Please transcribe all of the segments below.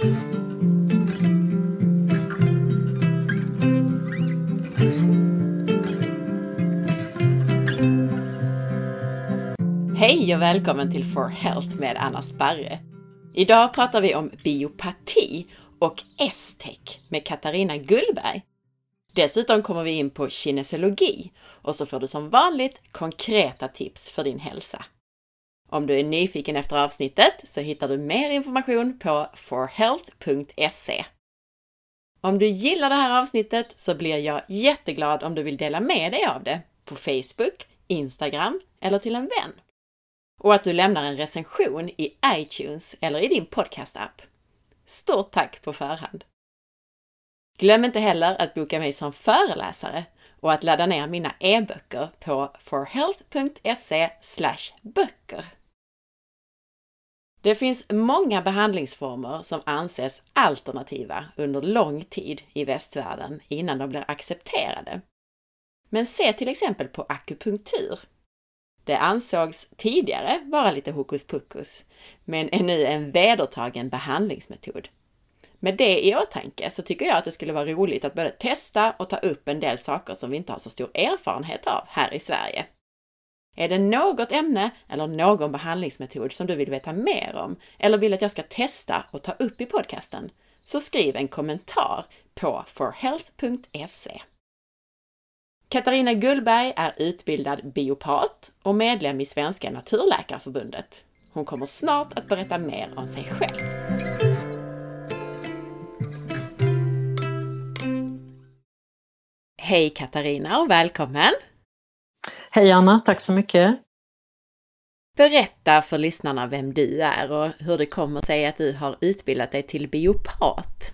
Hej och välkommen till For Health med Anna Sparre. Idag pratar vi om biopati och S-tech med Katarina Gullberg. Dessutom kommer vi in på kinesologi och så får du som vanligt konkreta tips för din hälsa. Om du är nyfiken efter avsnittet så hittar du mer information på forhealth.se. Om du gillar det här avsnittet så blir jag jätteglad om du vill dela med dig av det på Facebook, Instagram eller till en vän. Och att du lämnar en recension i iTunes eller i din podcastapp. Stort tack på förhand! Glöm inte heller att boka mig som föreläsare och att ladda ner mina e-böcker på forhealth.se böcker. Det finns många behandlingsformer som anses alternativa under lång tid i västvärlden innan de blir accepterade. Men se till exempel på akupunktur. Det ansågs tidigare vara lite hokus pokus, men är nu en vedertagen behandlingsmetod. Med det i åtanke så tycker jag att det skulle vara roligt att både testa och ta upp en del saker som vi inte har så stor erfarenhet av här i Sverige. Är det något ämne eller någon behandlingsmetod som du vill veta mer om eller vill att jag ska testa och ta upp i podcasten? Så skriv en kommentar på forhealth.se. Katarina Gullberg är utbildad biopat och medlem i Svenska Naturläkarförbundet. Hon kommer snart att berätta mer om sig själv. Hej Katarina och välkommen! Hej Anna, tack så mycket! Berätta för lyssnarna vem du är och hur det kommer sig att du har utbildat dig till biopat.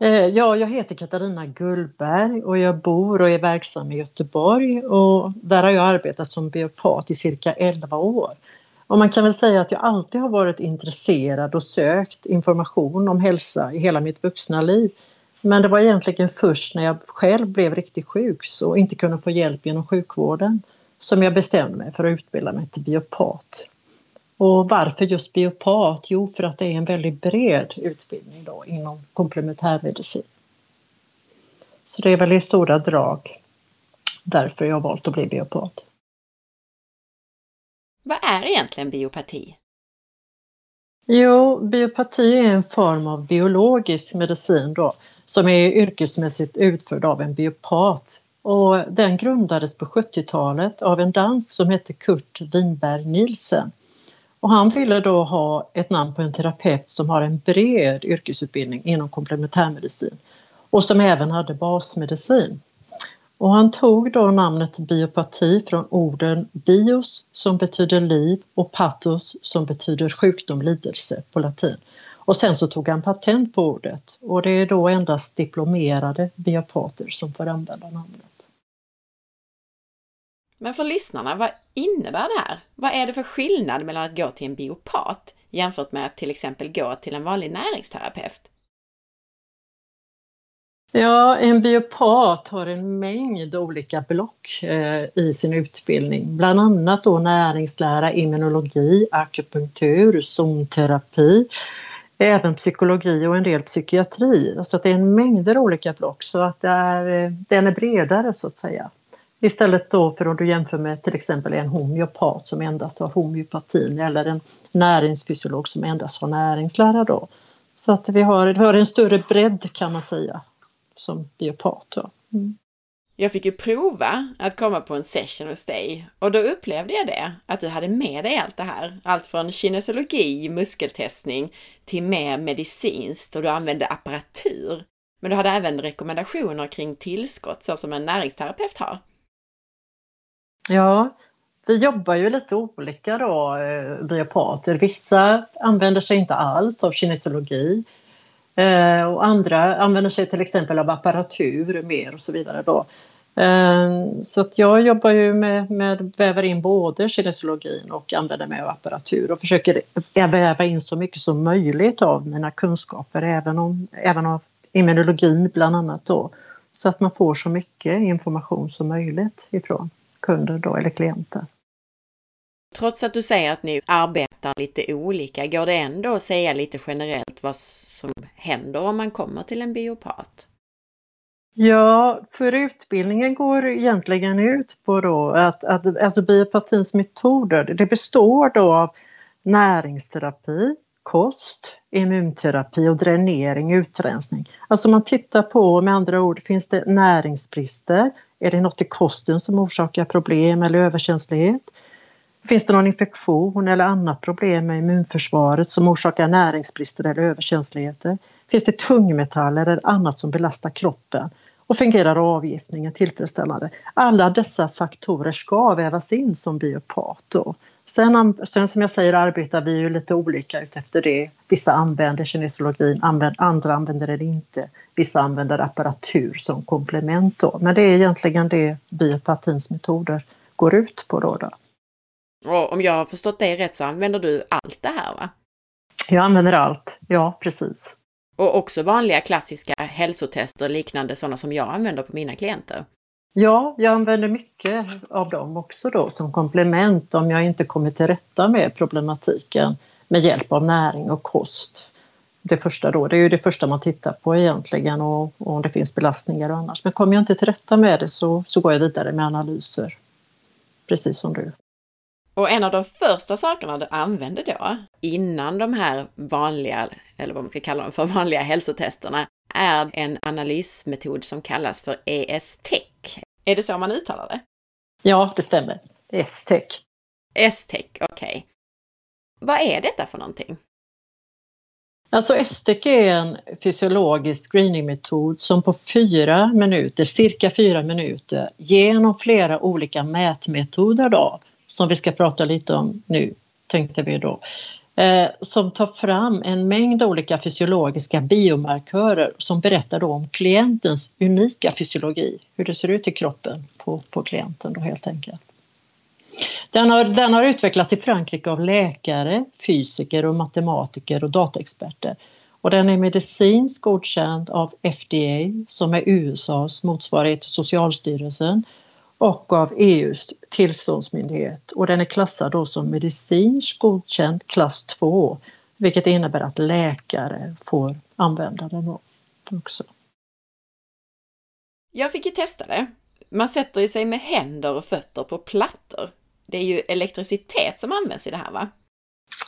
Eh, ja, jag heter Katarina Gullberg och jag bor och är verksam i Göteborg och där har jag arbetat som biopat i cirka 11 år. Och man kan väl säga att jag alltid har varit intresserad och sökt information om hälsa i hela mitt vuxna liv. Men det var egentligen först när jag själv blev riktigt sjuk och inte kunde få hjälp genom sjukvården som jag bestämde mig för att utbilda mig till biopat. Och varför just biopat? Jo, för att det är en väldigt bred utbildning då inom komplementärmedicin. Så det är väl i stora drag därför jag har valt att bli biopat. Vad är egentligen biopati? Jo, biopati är en form av biologisk medicin då, som är yrkesmässigt utförd av en biopat. Och den grundades på 70-talet av en dansk som hette Kurt Winberg Nielsen. Och han ville då ha ett namn på en terapeut som har en bred yrkesutbildning inom komplementärmedicin och som även hade basmedicin. Och han tog då namnet biopati från orden bios som betyder liv och patos som betyder sjukdom, lidelse på latin. Och sen så tog han patent på ordet och det är då endast diplomerade biopater som får använda namnet. Men för lyssnarna, vad innebär det här? Vad är det för skillnad mellan att gå till en biopat jämfört med att till exempel gå till en vanlig näringsterapeut? Ja, en biopat har en mängd olika block eh, i sin utbildning, bland annat då näringslära, immunologi, akupunktur, zonterapi, även psykologi och en del psykiatri. Så att det är en mängder olika block så att det är, eh, den är bredare så att säga. Istället då för om du jämför med till exempel en homeopat som endast har homeopatin eller en näringsfysiolog som endast har näringslära då. Så att vi har, vi har en större bredd kan man säga som biopat. Mm. Jag fick ju prova att komma på en session hos dig och då upplevde jag det, att du hade med dig allt det här. Allt från kinesologi, muskeltestning till mer medicinskt och du använde apparatur. Men du hade även rekommendationer kring tillskott så som en näringsterapeut har. Ja, vi jobbar ju lite olika då, eh, biopater. Vissa använder sig inte alls av kinesologi Eh, och andra använder sig till exempel av apparatur mer och så vidare. Då. Eh, så att jag jobbar ju med, med väver in både kinesologin och använder mig av apparatur och försöker eh, väva in så mycket som möjligt av mina kunskaper, även, om, även av immunologin bland annat då, så att man får så mycket information som möjligt ifrån kunder då, eller klienter. Trots att du säger att ni arbetar mäta lite olika? Går det ändå att säga lite generellt vad som händer om man kommer till en biopat? Ja, för utbildningen går egentligen ut på då att, att alltså biopatins metoder, det består då av näringsterapi, kost, immunterapi och dränering, utrensning. Alltså man tittar på, med andra ord, finns det näringsbrister? Är det något i kosten som orsakar problem eller överkänslighet? Finns det någon infektion eller annat problem med immunförsvaret som orsakar näringsbrister eller överkänsligheter? Finns det tungmetaller eller annat som belastar kroppen? Och fungerar avgiftningen tillfredsställande? Alla dessa faktorer ska vävas in som biopat. Då. Sen, sen som jag säger arbetar vi ju lite olika utefter det. Vissa använder kinesiologin, andra använder den inte. Vissa använder apparatur som komplement. Då. Men det är egentligen det biopatins metoder går ut på. Då, då. Och om jag har förstått dig rätt så använder du allt det här va? Jag använder allt, ja precis. Och också vanliga klassiska hälsotester liknande sådana som jag använder på mina klienter? Ja, jag använder mycket av dem också då som komplement om jag inte kommer till rätta med problematiken med hjälp av näring och kost. Det första då, det är ju det första man tittar på egentligen och, och om det finns belastningar och annars. Men kommer jag inte till rätta med det så, så går jag vidare med analyser. Precis som du. Och en av de första sakerna du använde då, innan de här vanliga, eller vad man ska kalla dem för, vanliga hälsotesterna, är en analysmetod som kallas för ESTEC. Är det så man uttalar det? Ja, det stämmer. ESTEC. ESTEC, okej. Okay. Vad är detta för någonting? Alltså ESTEC är en fysiologisk screeningmetod som på fyra minuter, cirka fyra minuter, genom flera olika mätmetoder då, som vi ska prata lite om nu, tänkte vi då, eh, som tar fram en mängd olika fysiologiska biomarkörer som berättar då om klientens unika fysiologi, hur det ser ut i kroppen på, på klienten då helt enkelt. Den har, den har utvecklats i Frankrike av läkare, fysiker och matematiker och dataexperter. Och den är medicinskt godkänd av FDA som är USAs motsvarighet till Socialstyrelsen och av EUs tillståndsmyndighet och den är klassad då som medicinskt godkänd klass 2 vilket innebär att läkare får använda den också. Jag fick ju testa det. Man sätter sig med händer och fötter på plattor. Det är ju elektricitet som används i det här va?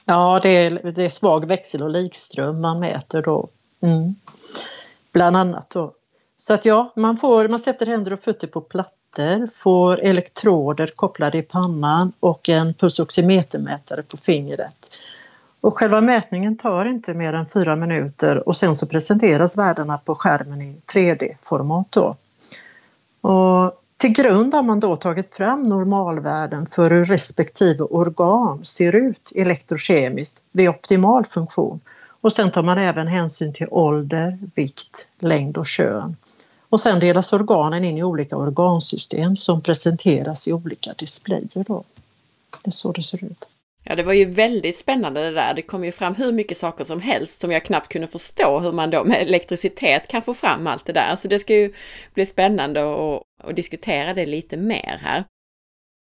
Ja, det är, det är svag växel och likström man mäter då. Mm. Bland annat då. Så att ja, man, får, man sätter händer och fötter på plattor kateter får elektroder kopplade i pannan och en pulsoximetermätare på fingret. Och själva mätningen tar inte mer än fyra minuter och sen så presenteras värdena på skärmen i 3D-format. Och till grund har man då tagit fram normalvärden för hur respektive organ ser ut elektrokemiskt vid optimal funktion. Och sen tar man även hänsyn till ålder, vikt, längd och kön. Och sen delas organen in i olika organsystem som presenteras i olika displayer. Då. Det är så det ser ut. Ja, det var ju väldigt spännande det där. Det kom ju fram hur mycket saker som helst som jag knappt kunde förstå hur man då med elektricitet kan få fram allt det där. Så det ska ju bli spännande att, diskutera det lite mer här.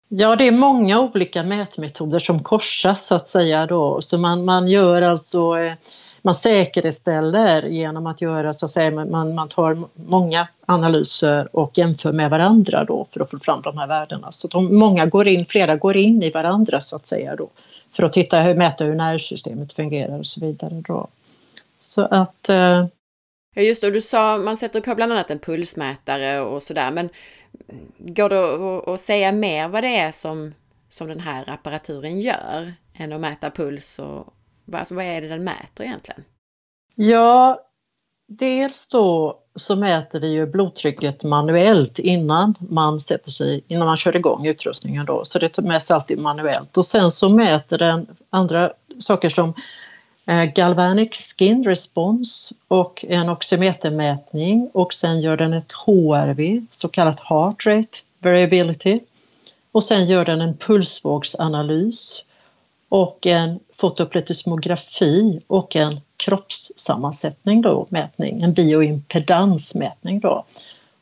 Ja, det är många olika mätmetoder som korsas så att säga då. Så man, man gör alltså eh, man säkerställer genom att göra så att säga, man, man tar många analyser och jämför med varandra då för att få fram de här värdena. Så de, många går in, flera går in i varandra så att säga då för att titta, mäta hur nervsystemet fungerar och så vidare. Då. Så att... Eh... Ja just det, du sa man sätter på bland annat en pulsmätare och sådär men går det att säga mer vad det är som, som den här apparaturen gör än att mäta puls och, Alltså vad är det den mäter egentligen? Ja, dels då så mäter vi ju blodtrycket manuellt innan man sätter sig, innan man kör igång utrustningen då, så det mäts alltid manuellt och sen så mäter den andra saker som eh, Galvanic Skin Response och en oximetermätning och sen gör den ett HRV, så kallat Heart Rate Variability. Och sen gör den en pulsvågsanalys och en fotoplutosmografi och en kroppssammansättning då, mätning, en bioimpedansmätning då.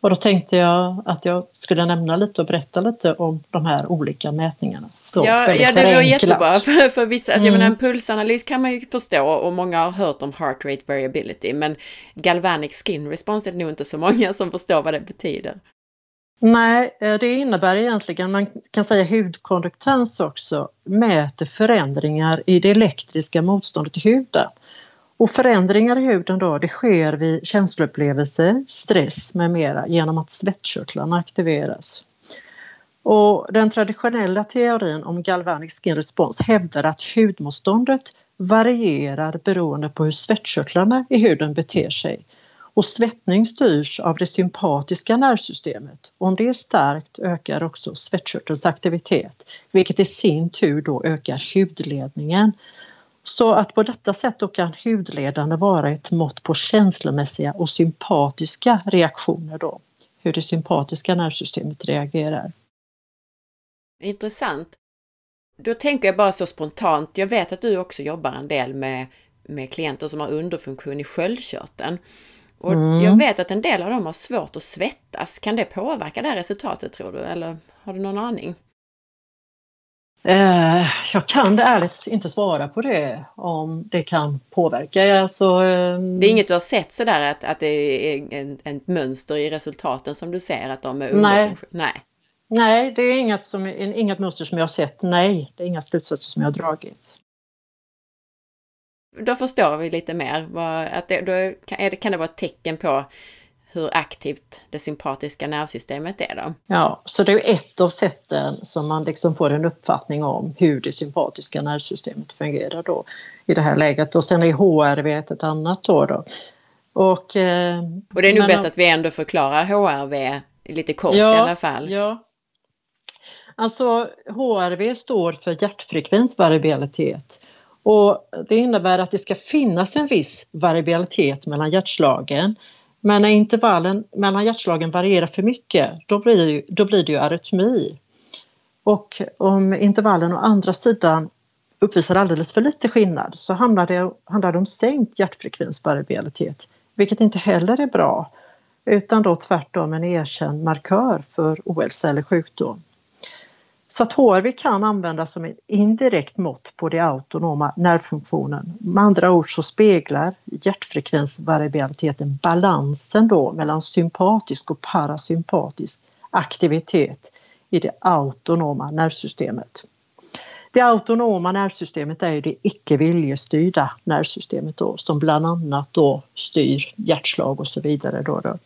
Och då tänkte jag att jag skulle nämna lite och berätta lite om de här olika mätningarna. Då, ja, ja, det var jättebra för, för vissa. Alltså, mm. jag menar, en pulsanalys kan man ju förstå och många har hört om heart rate variability, men galvanic skin response är det nog inte så många som förstår vad det betyder. Nej, eh, det innebär egentligen, man kan säga hudkonduktans också, mäter förändringar i det elektriska motståndet i huden. Och förändringar i huden då, det sker vid känsloupplevelser, stress med mera genom att svettkörtlarna aktiveras. Och den traditionella teorin om galvanic skin response hävdar att hudmotståndet varierar beroende på hur svettkörtlarna i huden beter sig. Och svettning styrs av det sympatiska nervsystemet. Om det är starkt ökar också svettkörtelns aktivitet, vilket i sin tur då ökar hudledningen. Så att på detta sätt då kan hudledande vara ett mått på känslomässiga och sympatiska reaktioner då. Hur det sympatiska nervsystemet reagerar. Intressant. Då tänker jag bara så spontant, jag vet att du också jobbar en del med, med klienter som har underfunktion i sköldkörteln. Och mm. jag vet att en del av dem har svårt att svettas. Kan det påverka det här resultatet tror du? Eller har du någon aning? Eh, jag kan det ärligt inte svara på det, om det kan påverka. Alltså, eh, det är inget du har sett sådär att, att det är ett mönster i resultaten som du ser att de är nej. nej. Nej, det är inget, som, inget mönster som jag har sett. Nej, det är inga slutsatser som jag har dragit. Då förstår vi lite mer. Vad, att det, då kan, det, kan det vara ett tecken på hur aktivt det sympatiska nervsystemet är då. Ja, så det är ett av sätten som man liksom får en uppfattning om hur det sympatiska nervsystemet fungerar då i det här läget. Och sen är HRV ett annat då. då. Och, eh, och det är nog bäst att vi ändå förklarar HRV lite kort ja, i alla fall. Ja. Alltså HRV står för hjärtfrekvensvariabilitet och det innebär att det ska finnas en viss variabilitet mellan hjärtslagen men när intervallen mellan hjärtslagen varierar för mycket, då blir det ju, då blir det ju arytmi. Och om intervallen å andra sidan uppvisar alldeles för lite skillnad så handlar det, handlar det om sänkt hjärtfrekvensvariabilitet, vilket inte heller är bra, utan då tvärtom en erkänd markör för ohälsa eller sjukdom. Så att HRV kan användas som ett indirekt mått på den autonoma nervfunktionen. Med andra ord så speglar hjärtfrekvensvariabiliteten balansen då mellan sympatisk och parasympatisk aktivitet i det autonoma nervsystemet. Det autonoma nervsystemet är det icke viljestyrda nervsystemet då, som bland annat då styr hjärtslag och så vidare. Då, då.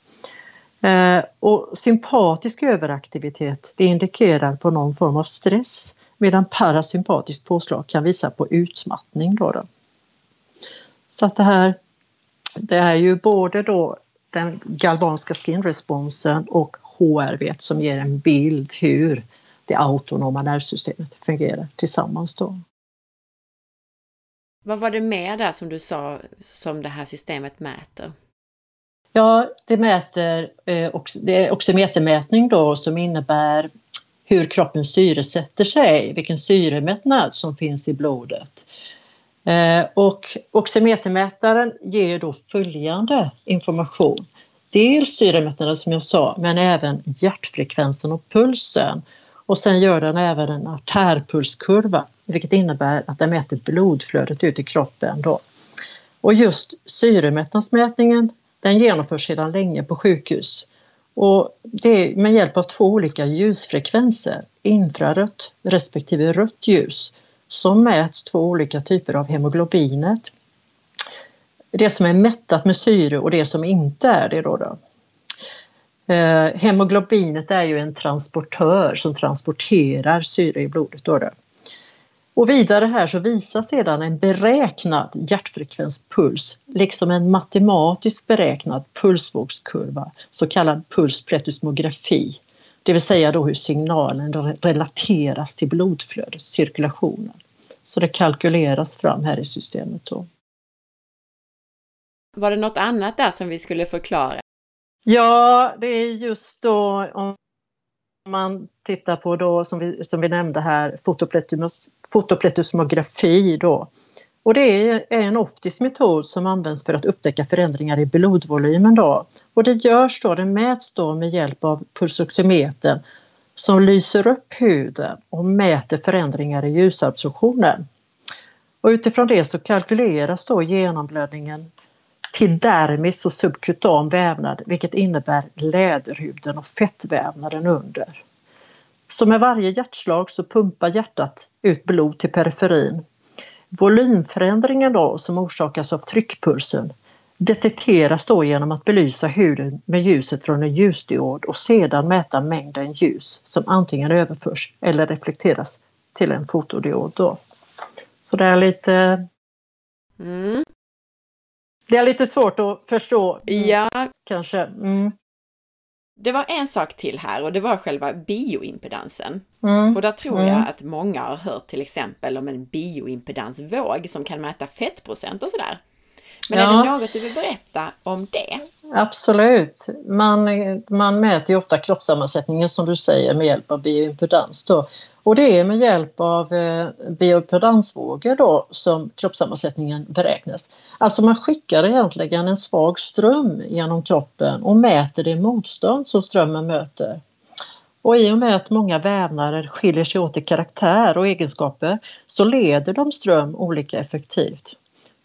Eh, och sympatisk överaktivitet det indikerar på någon form av stress medan parasympatiskt påslag kan visa på utmattning. Då, då. Så att det här det är ju både då den galvanska skinresponsen och HRV som ger en bild hur det autonoma nervsystemet fungerar tillsammans. Då. Vad var det mer där som du sa som det här systemet mäter? Ja, det mäter eh, det är oximetermätning då som innebär hur kroppen syresätter sig, vilken syremättnad som finns i blodet. Eh, och oximetermätaren ger då följande information. Dels syremättnaden som jag sa, men även hjärtfrekvensen och pulsen. Och sen gör den även en artärpulskurva, vilket innebär att den mäter blodflödet ut i kroppen. Då. Och just syremättnadsmätningen den genomförs sedan länge på sjukhus. Och det är med hjälp av två olika ljusfrekvenser, infrarött respektive rött ljus, som mäts två olika typer av hemoglobinet. Det som är mättat med syre och det som inte är det. Då, då. Eh, hemoglobinet är ju en transportör som transporterar syre i blodet. Då, då. Och vidare här så visar sedan en beräknad hjärtfrekvenspuls liksom en matematiskt beräknad pulsvågskurva, så kallad pulspletusmografi. Det vill säga då hur signalen relateras till blodflödet, cirkulationen. Så det kalkyleras fram här i systemet. Då. Var det något annat där som vi skulle förklara? Ja, det är just då om man tittar på då som vi, som vi nämnde här fotopletusmografi då Och det är en optisk metod som används för att upptäcka förändringar i blodvolymen. Då. Och det görs då, det mäts då med hjälp av pulsoximetern som lyser upp huden och mäter förändringar i ljusabsorptionen. Och utifrån det så kalkyleras då genomblödningen till dermis och subkutan vävnad vilket innebär läderhuden och fettvävnaden under. Så med varje hjärtslag så pumpar hjärtat ut blod till periferin. Volymförändringen då som orsakas av tryckpulsen detekteras då genom att belysa huden med ljuset från en ljusdiod och sedan mäta mängden ljus som antingen överförs eller reflekteras till en fotodiod. Då. Så det är lite mm. Det är lite svårt att förstå. Ja. Kanske. Mm. Det var en sak till här och det var själva bioimpedansen. Mm. Och där tror jag mm. att många har hört till exempel om en bioimpedansvåg som kan mäta fettprocent och sådär. Men ja. är det något du vill berätta om det? Absolut. Man, man mäter ju ofta kroppssammansättningen som du säger med hjälp av bioimpedans. Då. Och det är med hjälp av eh, bioimpedansvågor då som kroppssammansättningen beräknas. Alltså man skickar egentligen en svag ström genom kroppen och mäter det motstånd som strömmen möter. Och i och med att många vävnader skiljer sig åt i karaktär och egenskaper så leder de ström olika effektivt.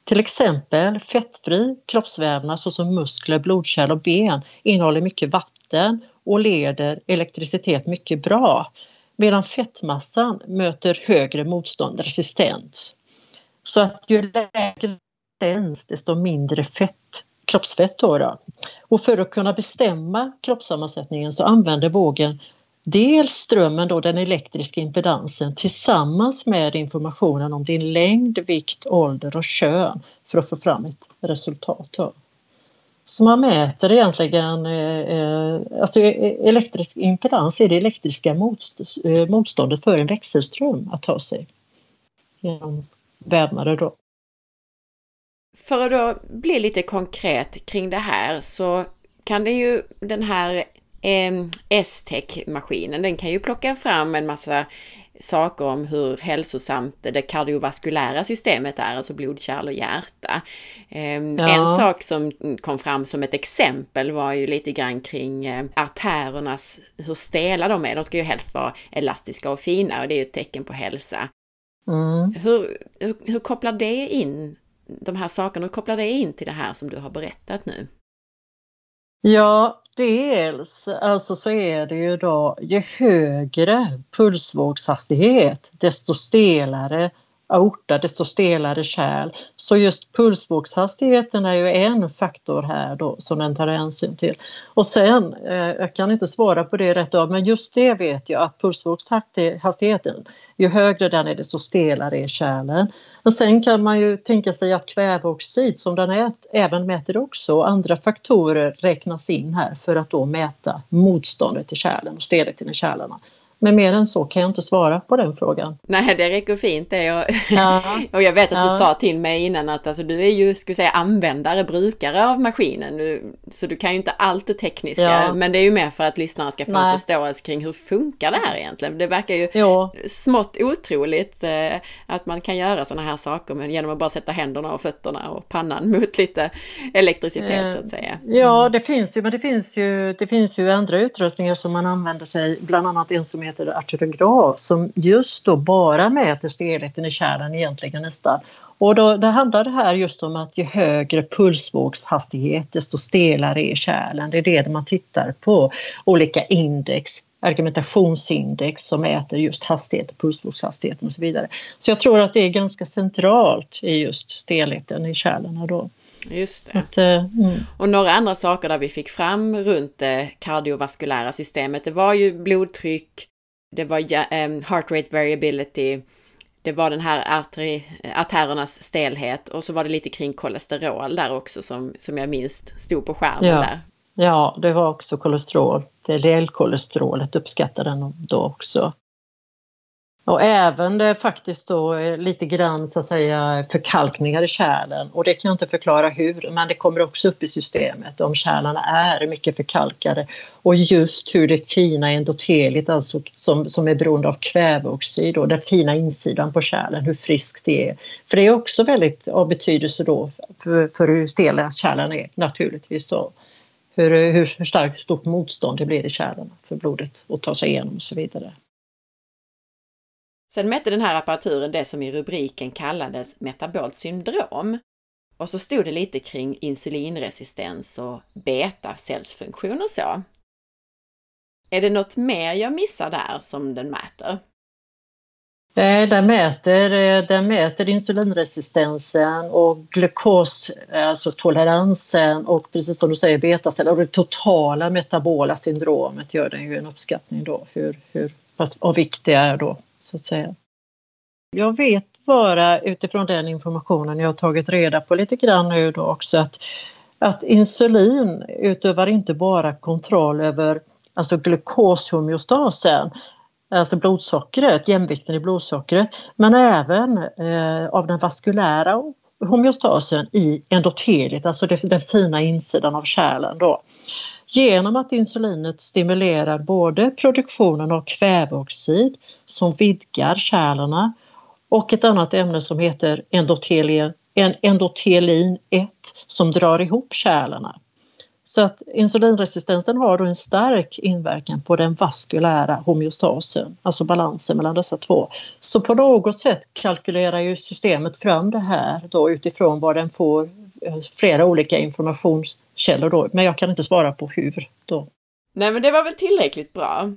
Till exempel fettfri kroppsvävnad såsom muskler, blodkärl och ben innehåller mycket vatten och leder elektricitet mycket bra medan fettmassan möter högre motstånd, resistens. Så att ju lägre resistens desto mindre fett, kroppsfett. Då, då Och för att kunna bestämma kroppssammansättningen så använder vågen dels strömmen, då, den elektriska impedansen tillsammans med informationen om din längd, vikt, ålder och kön för att få fram ett resultat. Då. Så man mäter egentligen eh, eh alltså eh, elektrisk impedans är det elektriska eh, motståndet för en växelström att ta sig genom vävnader. Då. För att då bli lite konkret kring det här så kan det ju den här S-tech-maskinen, den kan ju plocka fram en massa saker om hur hälsosamt det kardiovaskulära systemet är, alltså blodkärl och hjärta. Ehm, ja. En sak som kom fram som ett exempel var ju lite grann kring eh, artärernas, hur stela de är. De ska ju helst vara elastiska och fina och det är ju ett tecken på hälsa. Mm. Hur, hur, hur kopplar det in, de här sakerna, hur kopplar det in till det här som du har berättat nu? Ja, dels alltså så är det ju då ju högre pulsvågshastighet desto stelare aorta, desto stelare kärl. Så just pulsvågshastigheten är ju en faktor här då som den tar hänsyn till. Och sen, eh, jag kan inte svara på det rätt av, men just det vet jag att pulsvågshastigheten, ju högre den är desto stelare är kärlen. Men sen kan man ju tänka sig att kväveoxid som den är, även mäter också och andra faktorer räknas in här för att då mäta motståndet till kärlen och stelheten i kärlen. Men mer än så kan jag inte svara på den frågan. Nej, det räcker fint det. Och, ja. och jag vet att du sa till mig innan att alltså, du är ju, ska vi säga, användare, brukare av maskinen. Du, så du kan ju inte allt det tekniska, ja. men det är ju mer för att lyssnarna ska få Nej. en förståelse kring hur funkar det här egentligen? Det verkar ju ja. smått otroligt eh, att man kan göra sådana här saker men genom att bara sätta händerna och fötterna och pannan mot lite elektricitet eh, så att säga. Mm. Ja, det finns ju, men det finns ju, det finns ju andra utrustningar som man använder sig, bland annat en som heter arterograf som just då bara mäter stelheten i kärlen egentligen nästan. Och då, det handlar det här just om att ju högre pulsvågshastighet desto stelare är kärlen. Det är det man tittar på. Olika index, argumentationsindex som mäter just hastighet, pulsvågshastigheten och så vidare. Så jag tror att det är ganska centralt i just stelheten i kärlen då. Just det. Att, uh, mm. Och några andra saker där vi fick fram runt det kardiovaskulära systemet, det var ju blodtryck, det var um, heart rate variability, det var den här arteri, artärernas stelhet och så var det lite kring kolesterol där också som, som jag minst stod på skärmen ja. där. Ja, det var också kolesterol. Det LDL-kolesterolet uppskattade den då också. Och även det faktiskt då eh, lite grann så att säga förkalkningar i kärlen och det kan jag inte förklara hur men det kommer också upp i systemet om kärlen är mycket förkalkade och just hur det fina endoteliet alltså som, som är beroende av kväveoxid och den fina insidan på kärlen, hur friskt det är. För det är också väldigt av betydelse då för, för hur stela kärlen är naturligtvis då. Hur, hur, starkt stort motstånd det blir i kärlen för blodet att ta sig igenom och så vidare. Sen mätte den här apparaturen det som i rubriken kallades metabolt syndrom. Och så stod det lite kring insulinresistens och betacellsfunktion och så. Är det något mer jag missar där som den mäter? Den mäter, eh, den mäter insulinresistensen och glukos, alltså toleransen och precis som du säger betaceller och det totala metabola syndromet gör den ju en uppskattning då hur, hur pass av vikt det är då så att säga. Jag vet bara utifrån den informationen jag har tagit reda på lite grann nu då också att, att insulin utövar inte bara kontroll över alltså glukoshomeostasen, alltså blodsockret, jämvikten i blodsockret, men även eh, av den vaskulära homeostasen i endoteliet, alltså den fina insidan av kärlen. Då genom att insulinet stimulerar både produktionen av kväveoxid som vidgar kärlen och ett annat ämne som heter endotelin, endotelin 1 som drar ihop kärlen. Så att insulinresistensen har då en stark inverkan på den vaskulära homeostasen, alltså balansen mellan dessa två. Så på något sätt kalkylerar ju systemet fram det här då utifrån vad den får eh, flera olika informations informationskällor då, men jag kan inte svara på hur då. Nej, men det var väl tillräckligt bra.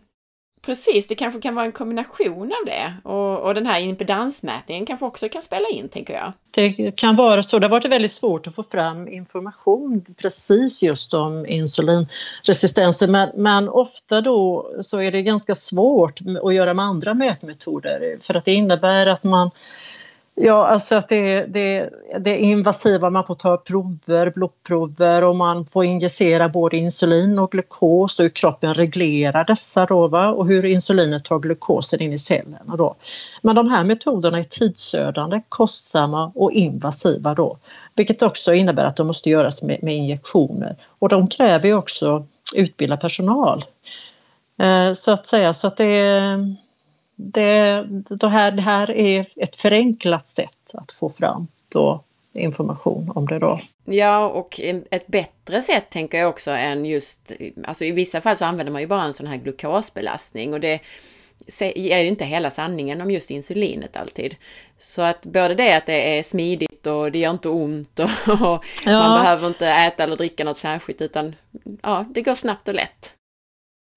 Precis, det kanske kan vara en kombination av det och, och den här impedansmätningen kanske också kan spela in, tänker jag. Det kan vara så. Det har varit väldigt svårt att få fram information precis just om insulinresistensen men, men ofta då så är det ganska svårt att göra med andra mätmetoder för att det innebär att man Ja, alltså att det, det, det är invasiva, man får ta prover, blodprover och man får injicera både insulin och glukos och hur kroppen reglerar dessa då, va? och hur insulinet tar glukosen in i cellerna. Då. Men de här metoderna är tidsödande, kostsamma och invasiva då, vilket också innebär att de måste göras med, med injektioner och de kräver också utbildad personal. Eh, så att säga, så att det är det, det, här, det här är ett förenklat sätt att få fram då information om det då. Ja, och ett bättre sätt tänker jag också än just, alltså i vissa fall så använder man ju bara en sån här glukosbelastning och det ger ju inte hela sanningen om just insulinet alltid. Så att både det att det är smidigt och det gör inte ont och, och ja. man behöver inte äta eller dricka något särskilt utan ja, det går snabbt och lätt.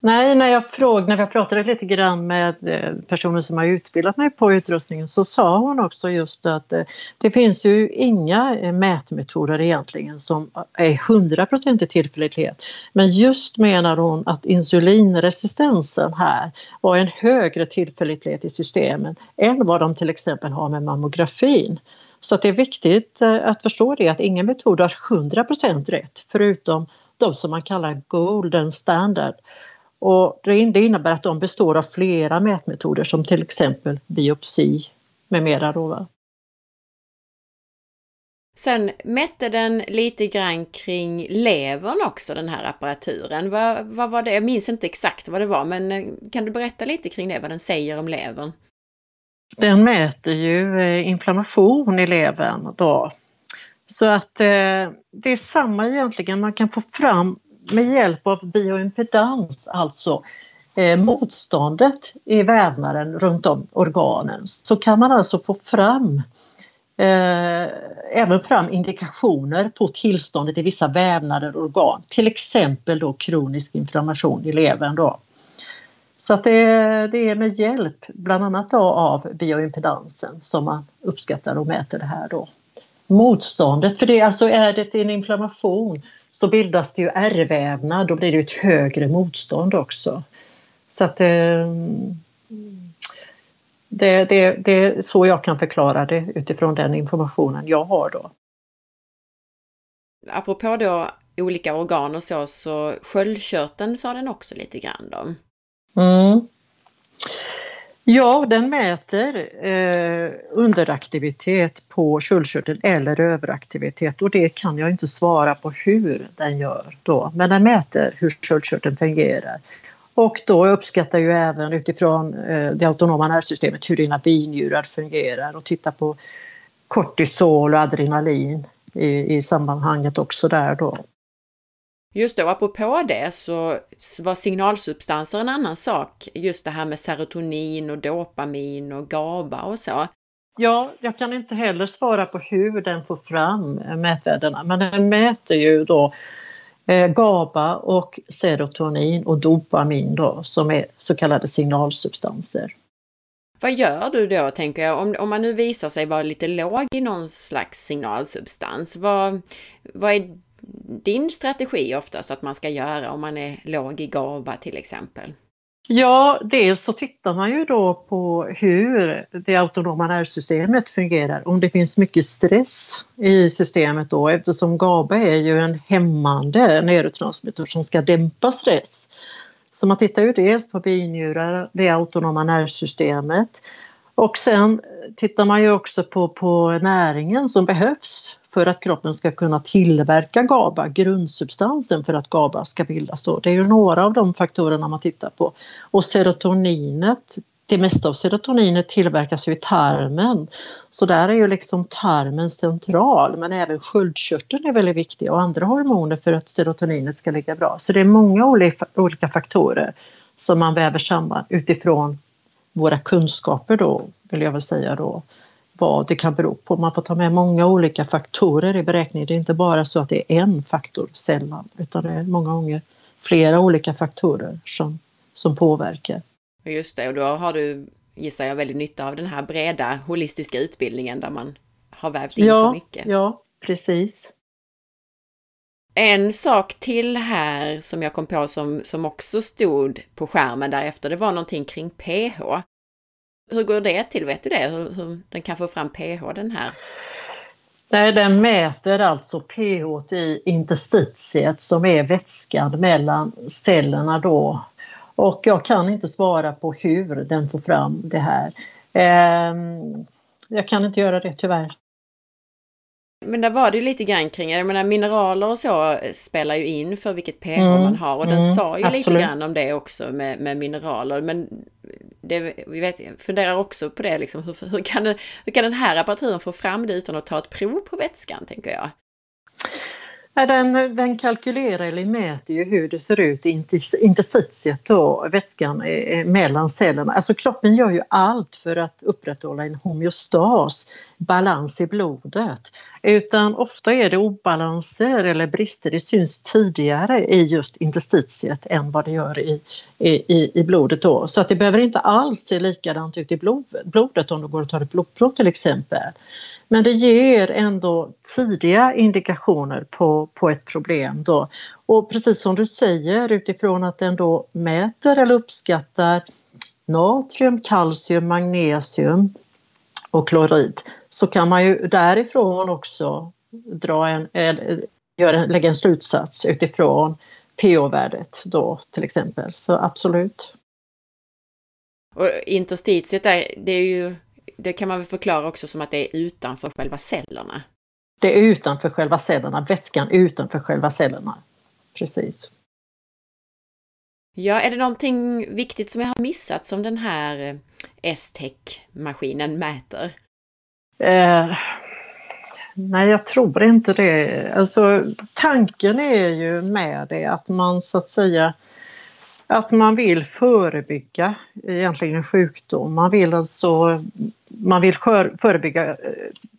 Nej, när jag frågade, när jag pratade lite grann med eh, personer som har utbildat mig på utrustningen så sa hon också just att eh, det finns ju inga eh, mätmetoder egentligen som är 100% tillförlitlighet. Men just menar hon att insulinresistensen här var en högre tillförlitlighet i systemen än vad de till exempel har med mammografin. Så det är viktigt att förstå det att ingen metod har 100% rätt förutom de som man kallar golden standard. Och det innebär att de består av flera mätmetoder som till exempel biopsi med mera. Då, Sen mätte den lite grann kring levern också, den här apparaturen. Vad, vad var det? Jag minns inte exakt vad det var, men eh, kan du berätta lite kring det, vad den säger om levern? Den mäter ju eh, inflammation i levern då. Så att eh, det är samma egentligen, man kan få fram med hjälp av bioimpedans, alltså eh, motståndet i vävnaden runt om organen, så kan man alltså få fram eh, även fram indikationer på tillståndet i vissa vävnader och organ, till exempel då kronisk inflammation i levern. Då. Så att det, det är med hjälp bland annat av bioimpedansen som man uppskattar och mäter det här då. Motståndet, för det alltså är det en inflammation så bildas det ju ärrvävnad, då blir det ett högre motstånd också. Så att eh, det, det, det är så jag kan förklara det utifrån den informationen jag har då. Apropå då olika organ och så, så sköldkörteln sa den också lite grann om. Mm. Ja, den mäter eh, underaktivitet på sköldkörteln eller överaktivitet och det kan jag inte svara på hur den gör då, men den mäter hur sköldkörteln fungerar. Och då uppskattar ju även utifrån eh, det autonoma nervsystemet hur dina binjurar fungerar och tittar på kortisol och adrenalin i, i sammanhanget också där då. Just och apropå det så var signalsubstanser en annan sak. Just det här med serotonin och dopamin och GABA och så. Ja, jag kan inte heller svara på hur den får fram mätvärdena, men den mäter ju då eh, GABA och serotonin och dopamin då, som är så kallade signalsubstanser. Vad gör du då, tänker jag, om, om man nu visar sig vara lite låg i någon slags signalsubstans? Vad, vad är din strategi oftast att man ska göra om man är låg i GABA till exempel? Ja, dels så tittar man ju då på hur det autonoma nervsystemet fungerar. Om det finns mycket stress i systemet då eftersom GABA är ju en hämmande neurotransmitter som ska dämpa stress. Så man tittar ju dels på binjurar, det autonoma nervsystemet och sen tittar man ju också på, på näringen som behövs för att kroppen ska kunna tillverka GABA, grundsubstansen för att GABA ska bildas. Då. Det är ju några av de faktorerna man tittar på. Och serotoninet, det mesta av serotoninet tillverkas ju i tarmen. Så där är ju liksom tarmen central men även sköldkörteln är väldigt viktig och andra hormoner för att serotoninet ska ligga bra. Så det är många olika faktorer som man väver samman utifrån våra kunskaper då, vill jag väl säga då, vad det kan bero på. Man får ta med många olika faktorer i beräkningen. Det är inte bara så att det är en faktor sällan, utan det är många gånger flera olika faktorer som, som påverkar. Just det, och då har du, gissar jag, väldigt nytta av den här breda holistiska utbildningen där man har vävt in ja, så mycket. Ja, precis. En sak till här som jag kom på som, som också stod på skärmen därefter, det var någonting kring pH. Hur går det till? Vet du det? Hur, hur den kan få fram pH den här? Nej, den mäter alltså pH i interstitiet som är vätskan mellan cellerna då. Och jag kan inte svara på hur den får fram det här. Ehm, jag kan inte göra det tyvärr. Men där var det ju lite grann kring, jag menar mineraler och så spelar ju in för vilket pH mm, man har och mm, den sa ju absolut. lite grann om det också med, med mineraler. Men det, vi vet, funderar också på det, liksom, hur, hur, kan hur kan den här apparaturen få fram det utan att ta ett prov på vätskan, tänker jag? Den, den kalkylerar eller mäter ju hur det ser ut i interstitiet då, vätskan mellan cellerna. Alltså kroppen gör ju allt för att upprätthålla en homeostas, balans i blodet. Utan ofta är det obalanser eller brister, det syns tidigare i just interstitiet än vad det gör i, i, i blodet då. Så att det behöver inte alls se likadant ut i blodet om du går och tar ett blodprov till exempel. Men det ger ändå tidiga indikationer på, på ett problem då. Och precis som du säger utifrån att den då mäter eller uppskattar natrium, kalcium, magnesium och klorid så kan man ju därifrån också dra en, göra, lägga en slutsats utifrån pH-värdet då till exempel. Så absolut. Och interstitiet där, det är ju det kan man väl förklara också som att det är utanför själva cellerna? Det är utanför själva cellerna, vätskan utanför själva cellerna. Precis. Ja, är det någonting viktigt som jag har missat som den här eh, S-Tech-maskinen mäter? Eh, nej, jag tror inte det. Alltså, tanken är ju med det att man så att säga att man vill förebygga egentligen sjukdom. Man vill alltså man vill förebygga eh,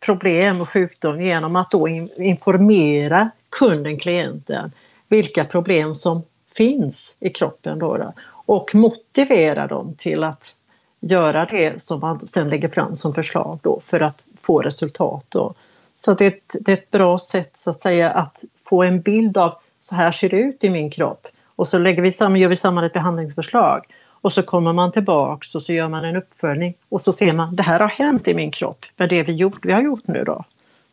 problem och sjukdom genom att då informera kunden, klienten, vilka problem som finns i kroppen då, då och motivera dem till att göra det som man sen lägger fram som förslag då för att få resultat. Då. Så det är, ett, det är ett bra sätt så att säga att få en bild av så här ser det ut i min kropp och så lägger vi samman, gör vi samman ett behandlingsförslag och så kommer man tillbaks och så gör man en uppföljning och så ser man det här har hänt i min kropp med det vi, gjort, vi har gjort nu då.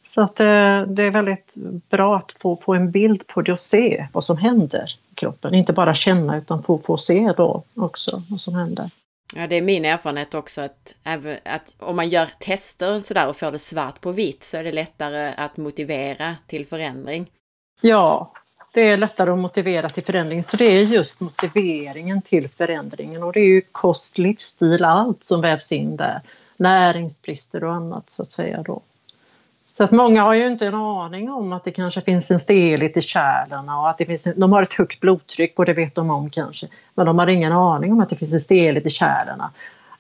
Så att eh, det är väldigt bra att få, få en bild på det och se vad som händer i kroppen. Inte bara känna utan få, få se då också vad som händer. Ja, det är min erfarenhet också att, att om man gör tester sådär och får det svart på vitt så är det lättare att motivera till förändring. Ja, det är lättare att motivera till förändring. Så det är just motiveringen till förändringen och det är ju kost, livsstil, allt som vävs in där. Näringsbrister och annat så att säga då. Så att många har ju inte en aning om att det kanske finns en stelhet i kärlen och att det finns, de har ett högt blodtryck och det vet de om kanske. Men de har ingen aning om att det finns en stelhet i kärlen.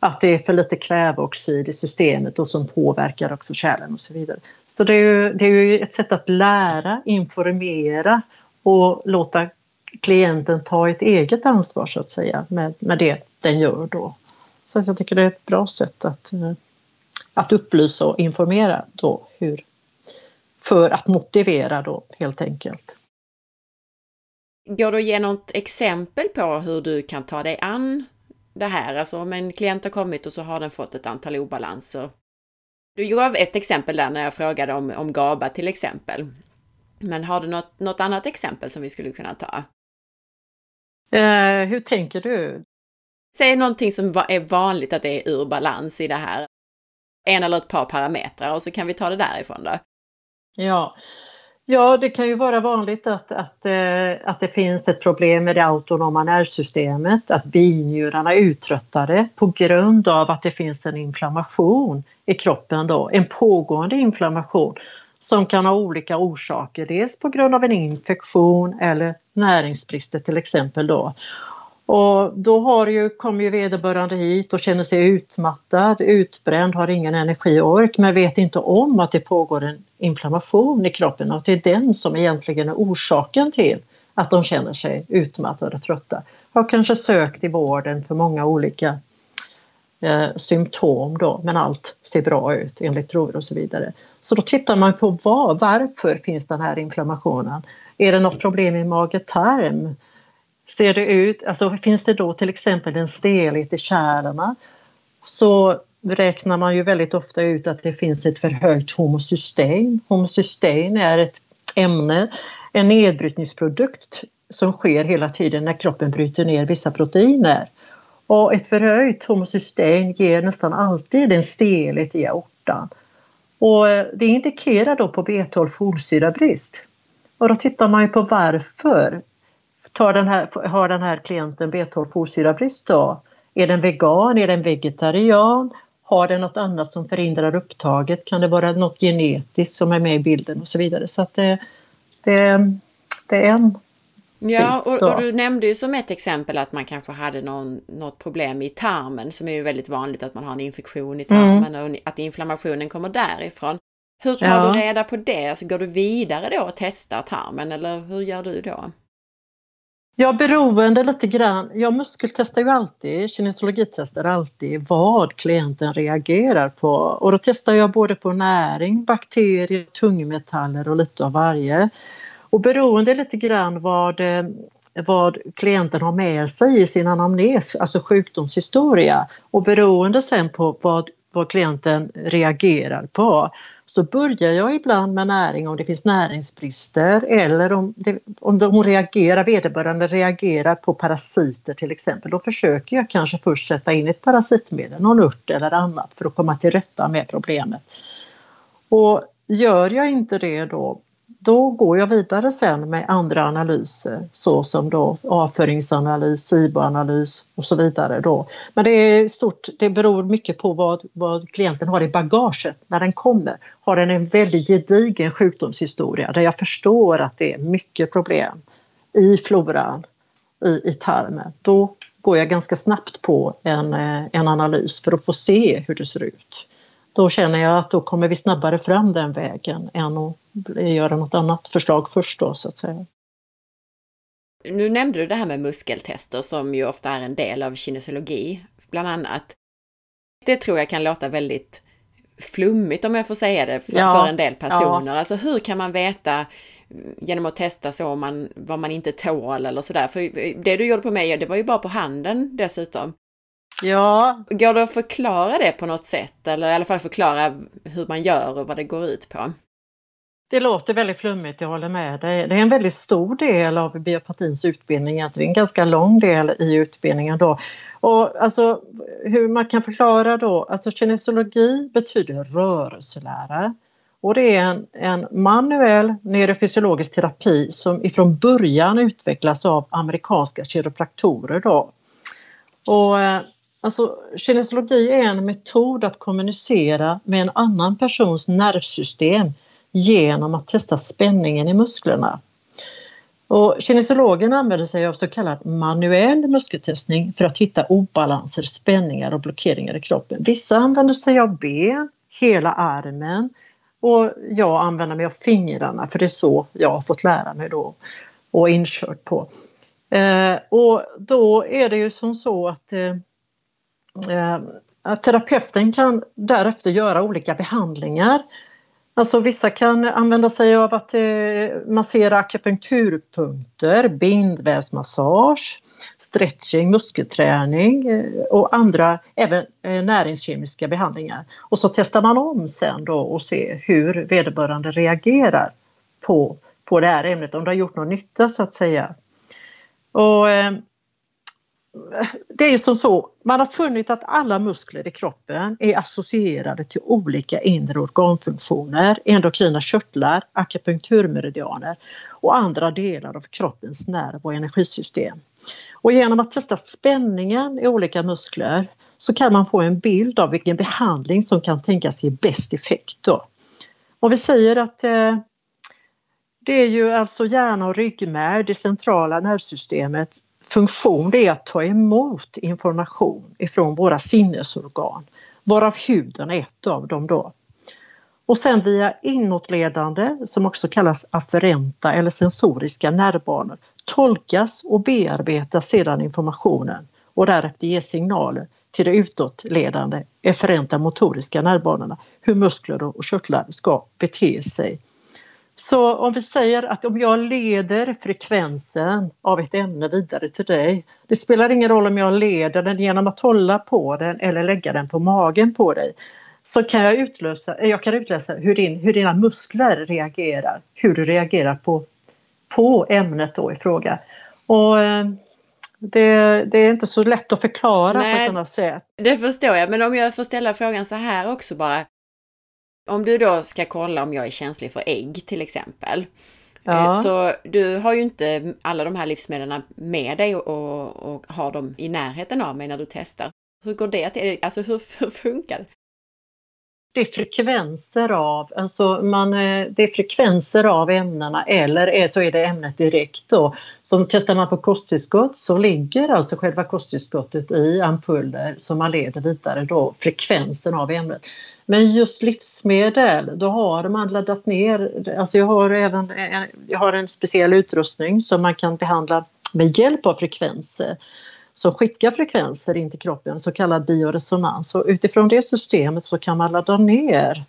Att det är för lite kväveoxid i systemet och som påverkar också kärlen och så vidare. Så det är ju, det är ju ett sätt att lära, informera och låta klienten ta ett eget ansvar så att säga med, med det den gör då. Så jag tycker det är ett bra sätt att eh, att upplysa och informera då hur, för att motivera då helt enkelt. Går du att ge något exempel på hur du kan ta dig an det här? Alltså om en klient har kommit och så har den fått ett antal obalanser. Du gav ett exempel där när jag frågade om, om GABA till exempel. Men har du något, något annat exempel som vi skulle kunna ta? Eh, hur tänker du? Säg någonting som är vanligt att det är ur balans i det här en eller ett par parametrar och så kan vi ta det därifrån då. Ja, ja det kan ju vara vanligt att, att, eh, att det finns ett problem med det autonoma nervsystemet, att binjurarna är uttröttade på grund av att det finns en inflammation i kroppen då, en pågående inflammation som kan ha olika orsaker, dels på grund av en infektion eller näringsbrister till exempel då. Och då har ju, kommer ju vederbörande hit och känner sig utmattad, utbränd, har ingen energi och ork men vet inte om att det pågår en inflammation i kroppen och att det är den som egentligen är orsaken till att de känner sig utmattade och trötta. Har kanske sökt i vården för många olika eh, symptom då men allt ser bra ut enligt prover och så vidare. Så då tittar man på vad, varför finns den här inflammationen? Är det något problem i mage-tarm? Ser det ut, alltså finns det då till exempel en stelhet i kärlen så räknar man ju väldigt ofta ut att det finns ett förhöjt homocystein. Homocystein är ett ämne, en nedbrytningsprodukt som sker hela tiden när kroppen bryter ner vissa proteiner. Och ett förhöjt homocystein ger nästan alltid en stelhet i aortan. Och eh, det indikerar då på B12 folsyrabrist. Och då tittar man ju på varför tar den här, har den här klienten B12-folsyrabrist då? Är den vegan? Är den vegetarian? Har den något annat som förhindrar upptaget? Kan det vara något genetiskt som är med i bilden och så vidare. Så att det, det, det är en Ja, och, och, du nämnde ju som ett exempel att man kanske hade någon, något problem i tarmen som är ju väldigt vanligt att man har en infektion i tarmen mm. och att inflammationen kommer därifrån. Hur tar ja. du reda på det? Alltså går du vidare då och testar tarmen eller hur gör du då? Ja, beroende lite grann. Jag muskeltestar ju alltid, kinesiologitestar alltid vad klienten reagerar på. Och då testar jag både på näring, bakterier, tungmetaller och lite av varje. Och beroende lite grann vad, eh, vad klienten har med sig i sin anamnes, alltså sjukdomshistoria och beroende sen på vad vad klienten reagerar på. Så börjar jag ibland med näring om det finns näringsbrister eller om, det, om hon reagerar, vederbörande reagerar på parasiter till exempel. Då försöker jag kanske först sätta in ett parasitmedel, någon ört eller annat för att komma till rätta med problemet. Och gör jag inte det då då går jag vidare sen med andra analyser såsom då avföringsanalys, SIBO-analys och så vidare. Då. Men det är stort, det beror mycket på vad, vad klienten har i bagaget när den kommer. Har den en väldigt gedigen sjukdomshistoria där jag förstår att det är mycket problem i floran, i, i tarmen, då går jag ganska snabbt på en, eh, en analys för att få se hur det ser ut då känner jag att då kommer vi snabbare fram den vägen än att göra något annat förslag först då så att säga. Nu nämnde du det här med muskeltester som ju ofta är en del av kinesiologi, bland annat. Det tror jag kan låta väldigt flummigt om jag får säga det för, ja, för en del personer. Ja. Alltså hur kan man veta genom att testa så man, vad man inte tål eller sådär. För det du gjorde på mig, det var ju bara på handen dessutom. Ja. Går det att förklara det på något sätt eller i alla fall förklara hur man gör och vad det går ut på? det låter väldigt flummigt, jag håller med dig. Det är en väldigt stor del av biopatins utbildning, egentligen en ganska lång del i utbildningen då. Och alltså hur man kan förklara då, alltså kinesiologi betyder rörelselära. Och det är en, en manuell neurofysiologisk terapi som ifrån början utvecklas av amerikanska kiropraktorer då. Och eh, Alltså, kinesiologi är en metod att kommunicera med en annan persons nervsystem genom att testa spänningen i musklerna. Och kinesiologen använder sig av så kallad manuell muskeltestning för att hitta obalanser, spänningar och blockeringar i kroppen. Vissa använder sig av ben, hela armen och jag använder mig av fingrarna för det är så jag har fått lära mig då och inkört på. Eh, och då är det ju som så att eh Eh, att terapeuten kan därefter göra olika behandlingar Alltså vissa kan använda sig av att eh, massera akupunkturpunkter, bindvävsmassage, stretching, muskelträning eh, och andra även eh, näringskemiska behandlingar. Och så testar man om sen då och ser hur vederbörande reagerar på, på det här ämnet, om det har gjort någon nytta så att säga. Och, eh, det är som så, man har funnit att alla muskler i kroppen är associerade till olika inre organfunktioner, endokrina körtlar, akupunkturmeridianer och andra delar av kroppens nerv och energisystem. Och genom att testa spänningen i olika muskler så kan man få en bild av vilken behandling som kan tänkas ge bäst effekt. Då. Om vi säger att eh, det är ju alltså hjärna och ryggmärg, det centrala nervsystemet funktion det är att ta emot information ifrån våra sinnesorgan, varav huden är ett av dem då. Och sen via inåtledande, som också kallas afferenta eller sensoriska nervbanor, tolkas och bearbetas sedan informationen och därefter ges signaler till de utåtledande efferenta motoriska nervbanorna hur muskler och körtlar ska bete sig så om vi säger att om jag leder frekvensen av ett ämne vidare till dig. Det spelar ingen roll om jag leder den genom att hålla på den eller lägga den på magen på dig. Så kan jag utlösa, jag kan utläsa hur, din, hur dina muskler reagerar, hur du reagerar på, på ämnet då i fråga. Och, eh, det, det, är inte så lätt att förklara Nej, på ett annat sätt. Det förstår jag, men om jag får ställa frågan så här också bara. Om du då ska kolla om jag är känslig för ägg till exempel. Ja. Eh, så du har ju inte alla de här livsmedlen med dig och, och, har dem i närheten av mig när du testar. Hur går det till? Alltså hur, hur funkar det? Det är frekvenser av, alltså man, eh, det är frekvenser av ämnena eller är, så är det ämnet direkt då. Så testar man på kosttillskott så ligger alltså själva kosttillskottet i ampuller som man leder vidare då frekvensen av ämnet. Men just livsmedel, då har man laddat ner, alltså jag har även en, jag har en speciell utrustning som man kan behandla med hjälp av frekvenser som skickar frekvenser in till kroppen, så kallad bioresonans. Och utifrån det systemet så kan man ladda ner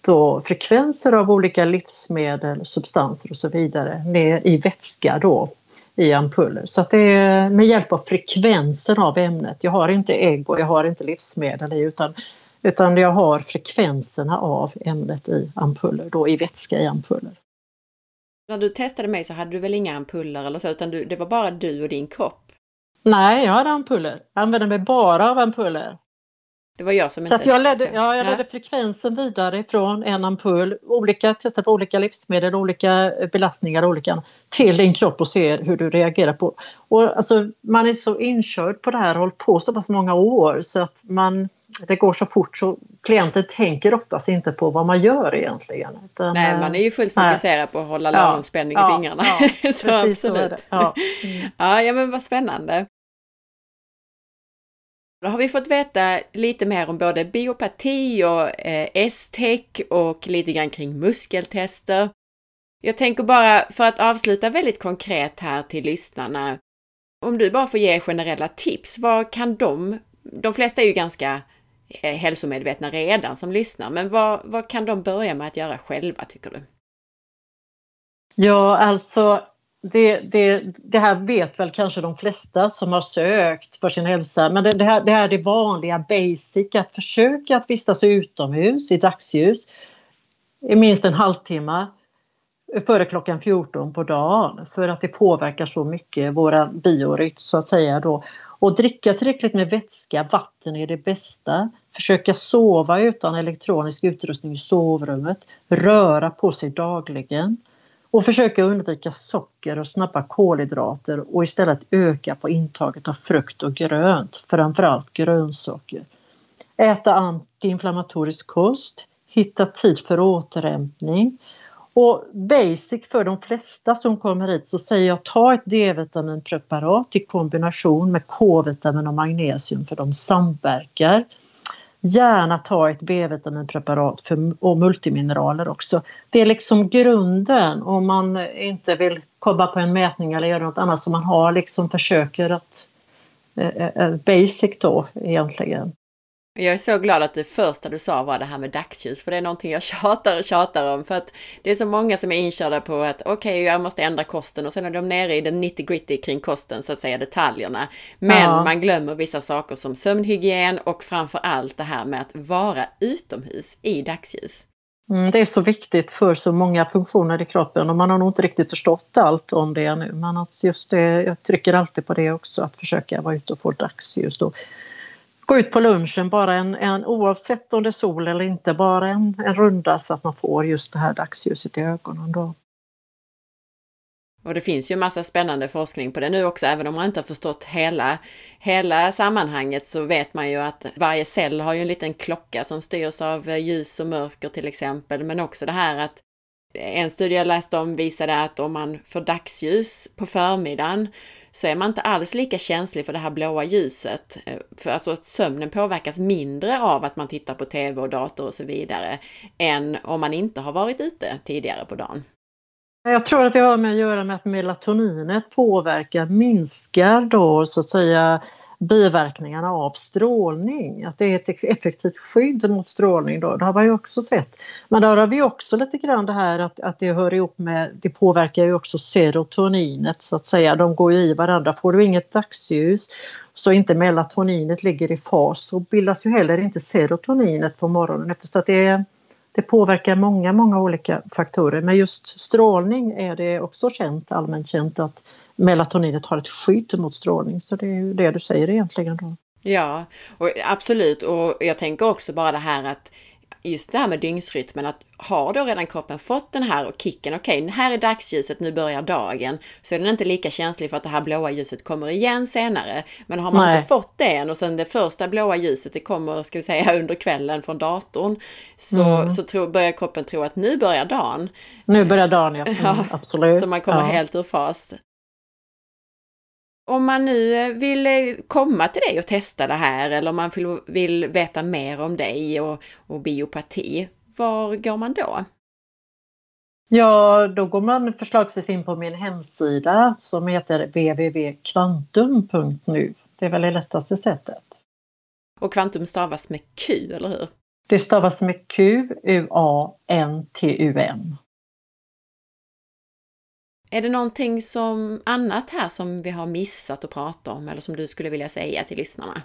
då frekvenser av olika livsmedel, substanser och så vidare ner i vätska då i ampuller. Så att det är med hjälp av frekvensen av ämnet. Jag har inte ägg och jag har inte livsmedel i utan utan jag har frekvenserna av ämnet i ampuller, då i vätska i ampuller. När du testade mig så hade du väl inga ampuller eller så, utan du, det var bara du och din kropp? Nej, jag hade ampuller. Jag använde mig bara av ampuller. Det var jag som så inte... jag ledde, ja, jag ledde frekvensen vidare från en ampull, olika, testade på olika livsmedel, olika belastningar, olika, till din kropp och ser hur du reagerar på. Och alltså, man är så inkörd på det här och hållit på så pass många år så att man det går så fort så klienten tänker oftast inte på vad man gör egentligen. Utan, nej, man är ju fullt fokuserad på att hålla lagom spänning ja, i fingrarna. Ja, så absolut. Så ja. Mm. ja, ja, men vad spännande. Då har vi fått veta lite mer om både biopati och eh, S-tech och lite grann kring muskeltester. Jag tänker bara för att avsluta väldigt konkret här till lyssnarna. Om du bara får ge generella tips, vad kan de, de flesta är ju ganska eh, Eh, hälsomedvetna redan som lyssnar, men vad, vad kan de börja med att göra själva tycker du? Ja, alltså det, det, det, här vet väl kanske de flesta som har sökt för sin hälsa men det, det, här, det här är det vanliga basic att försöka att vistas utomhus i dagsljus i minst en halvtimme före klockan 14 på dagen för att det påverkar så mycket våra biorytm så att säga då. Och dricka tillräckligt med vätska, vatten är det bästa. Försöka sova utan elektronisk utrustning i sovrummet. Röra på sig dagligen. Och försöka undvika socker och snabba kolhydrater och istället öka på intaget av frukt och grönt, framförallt grönsaker. Äta antiinflammatorisk kost, hitta tid för återhämtning. Och basic för de flesta som kommer hit så säger jag ta ett D-vitaminpreparat i kombination med K-vitamin och magnesium för de samverkar. Gärna ta ett B-vitaminpreparat och multimineraler också. Det är liksom grunden om man inte vill komma på en mätning eller göra något annat som man har liksom försöker att eh, eh, eh basic då egentligen. Jag är så glad att det första du sa var det här med dagsljus, för det är någonting jag tjatar och tjatar om. För att det är så många som är inkörda på att okej, okay, jag måste ändra kosten och sen är de nere i den 90 gritty kring kosten, så att säga detaljerna. Men ja. man glömmer vissa saker som sömnhygien och framför allt det här med att vara utomhus i dagsljus. Mm, det är så viktigt för så många funktioner i kroppen och man har nog inte riktigt förstått allt om det nu. Men att just det, jag trycker alltid på det också, att försöka vara ute och få dagsljus. Då gå ut på lunchen, bara en, en, oavsett om det är sol eller inte, bara en, en runda så att man får just det här dagsljuset i ögonen. Då. Och det finns ju massa spännande forskning på det nu också, även om man inte har förstått hela, hela sammanhanget så vet man ju att varje cell har ju en liten klocka som styrs av ljus och mörker till exempel, men också det här att en studie jag läste om visade att om man får dagsljus på förmiddagen så är man inte alls lika känslig för det här blåa ljuset. Eh, för alltså att sömnen påverkas mindre av att man tittar på TV och dator och så vidare än om man inte har varit ute tidigare på dagen. Jag tror att det har med att göra med att melatoninet påverkar, minskar då så att säga biverkningarna av strålning, att det är ett effektivt skydd mot strålning då, det har man ju också sett. Men där har vi också lite grann det här att, att det hör ihop med, det påverkar ju också serotoninet så att säga, de går ju i varandra. Får du inget dagsljus så inte melatoninet ligger i fas så bildas ju heller inte serotoninet på morgonen eftersom att det är det påverkar många, många olika faktorer. Men just strålning är det också känt, allmänt känt att melatoninet har ett skydd mot strålning. Så det är ju det du säger egentligen. Då. Ja, och absolut. Och jag tänker också bara det här att just det här med dygnsrytmen, att har då redan kroppen fått den här kicken, okej, okay, här är dagsljuset, nu börjar dagen, så är den inte lika känslig för att det här blåa ljuset kommer igen senare. Men har man Nej. inte fått det än och sen det första blåa ljuset, det kommer, ska vi säga, under kvällen från datorn, så, mm. så tro, börjar kroppen tro att nu börjar dagen. Nu börjar dagen, ja. Mm, ja absolut. Så man kommer ja. helt ur fas. Om man nu vill eh, komma till dig och testa det här eller om man vill, vill veta mer om dig och, och biopati, var går man då? Ja, då går man förslagsvis in på min hemsida som heter www.kvantum.nu. Det är väl det lättaste sättet. Och kvantum stavas med Q, eller hur? Det stavas med Q, U-A-N-T-U-M. Är det någonting som annat här som vi har missat att prata om eller som du skulle vilja säga till lyssnarna?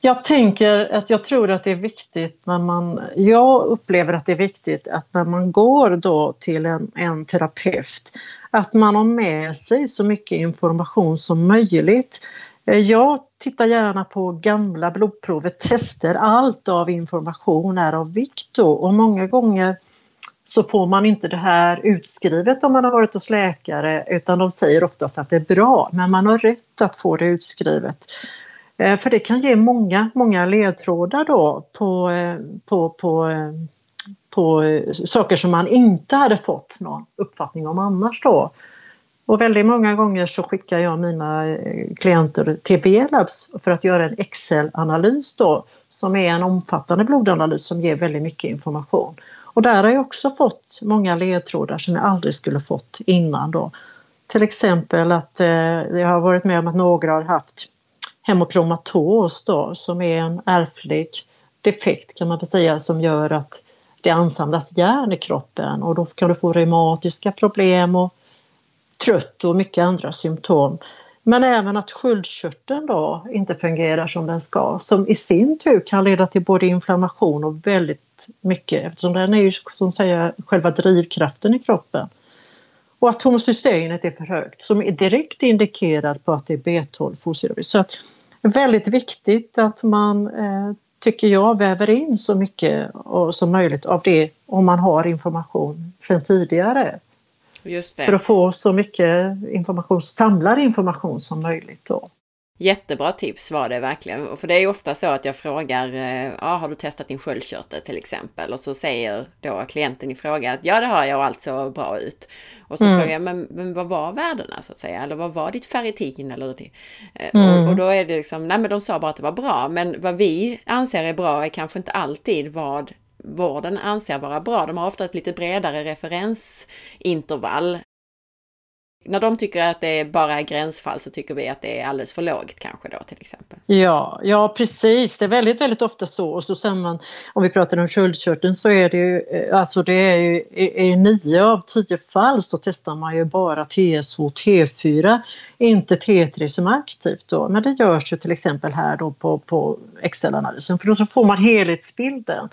Jag tänker att jag tror att det är viktigt när man, jag upplever att det är viktigt att när man går då till en, en terapeut att man har med sig så mycket information som möjligt. Eh, jag tittar gärna på gamla blodprover, tester, allt av information är av vikt då och många gånger så får man inte det här utskrivet om man har varit hos läkare utan de säger oftast att det är bra men man har rätt att få det utskrivet. Eh, för det kan ge många, många ledtrådar då på, eh, på, på, eh, på saker som man inte hade fått någon uppfattning om annars då. Och väldigt många gånger så skickar jag mina klienter till V-labs för att göra en Excel-analys då som är en omfattande blodanalys som ger väldigt mycket information. Och där har jag också fått många ledtrådar som jag aldrig skulle fått innan då. Till exempel att eh, jag har varit med om att några har haft hemokromatos då som är en ärftlig defekt kan man väl säga som gör att det ansamlas järn i kroppen och då kan du få reumatiska problem och trött och mycket andra symptom. Men även att sköldkörteln då inte fungerar som den ska som i sin tur kan leda till både inflammation och väldigt mycket eftersom den är ju som säger själva drivkraften i kroppen. Och att homocysteinet är för högt som är direkt indikerat på att det är B12 fostervirus. Så att det är väldigt viktigt att man eh, tycker jag väver in så mycket som möjligt av det om man har information sedan tidigare. För att få så mycket information, samlad information som möjligt. Då. Jättebra tips var det verkligen. För det är ofta så att jag frågar, ja, ah, har du testat din sköldkörtel till exempel? Och så säger då klienten i fråga att ja, det har jag och allt så bra ut. Och så mm. frågar jag, men, men vad var värdena så att säga? Eller vad var ditt ferritin? Eller det? Eh, mm. Och, och, då är det liksom, nej men de sa bara att det var bra. Men vad vi anser är bra är kanske inte alltid vad vården anser vara bra. De har ofta ett lite bredare referensintervall. När de tycker att det bara är gränsfall så tycker vi att det är alldeles för lågt kanske då till exempel. Ja, ja precis. Det är väldigt, väldigt ofta så. Och så sen man, om vi pratar om sköldkörteln så är det ju, eh, alltså det är ju i nio av tio fall så testar man ju bara TSH T4, inte T3 som är aktivt då. Men det görs ju till exempel här då på, på Excel-analysen för då så får man helhetsbilden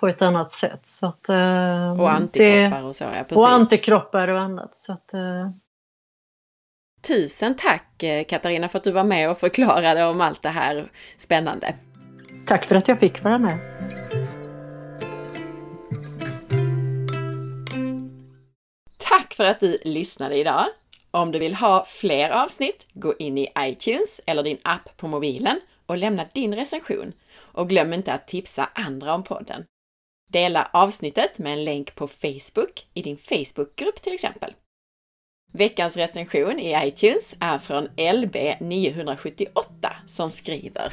på ett annat sätt. Så att, eh, och antikroppar det, och så, ja, precis. Och antikroppar och annat. Så att, eh. Tusen tack eh, Katarina för att du var med och förklarade om allt det här spännande. Tack för att jag fick vara med. Tack för att du lyssnade idag. Om du vill ha fler avsnitt, gå in i iTunes eller din app på mobilen och lämna din recension. Och glöm inte att tipsa andra om podden. Dela avsnittet med en länk på Facebook, i din Facebookgrupp till exempel. Veckans recension i iTunes är från LB978 som skriver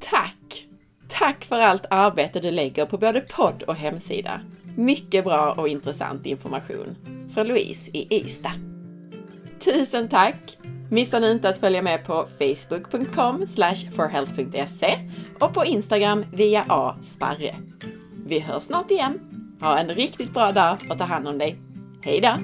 Tack! Tack för allt arbete du lägger på både podd och hemsida. Mycket bra och intressant information. Från Louise i Ystad. Tusen tack! Missa nu inte att följa med på facebook.com forhealth.se och på Instagram via asparre. Vi hörs snart igen. Ha en riktigt bra dag och ta hand om dig. Hej då!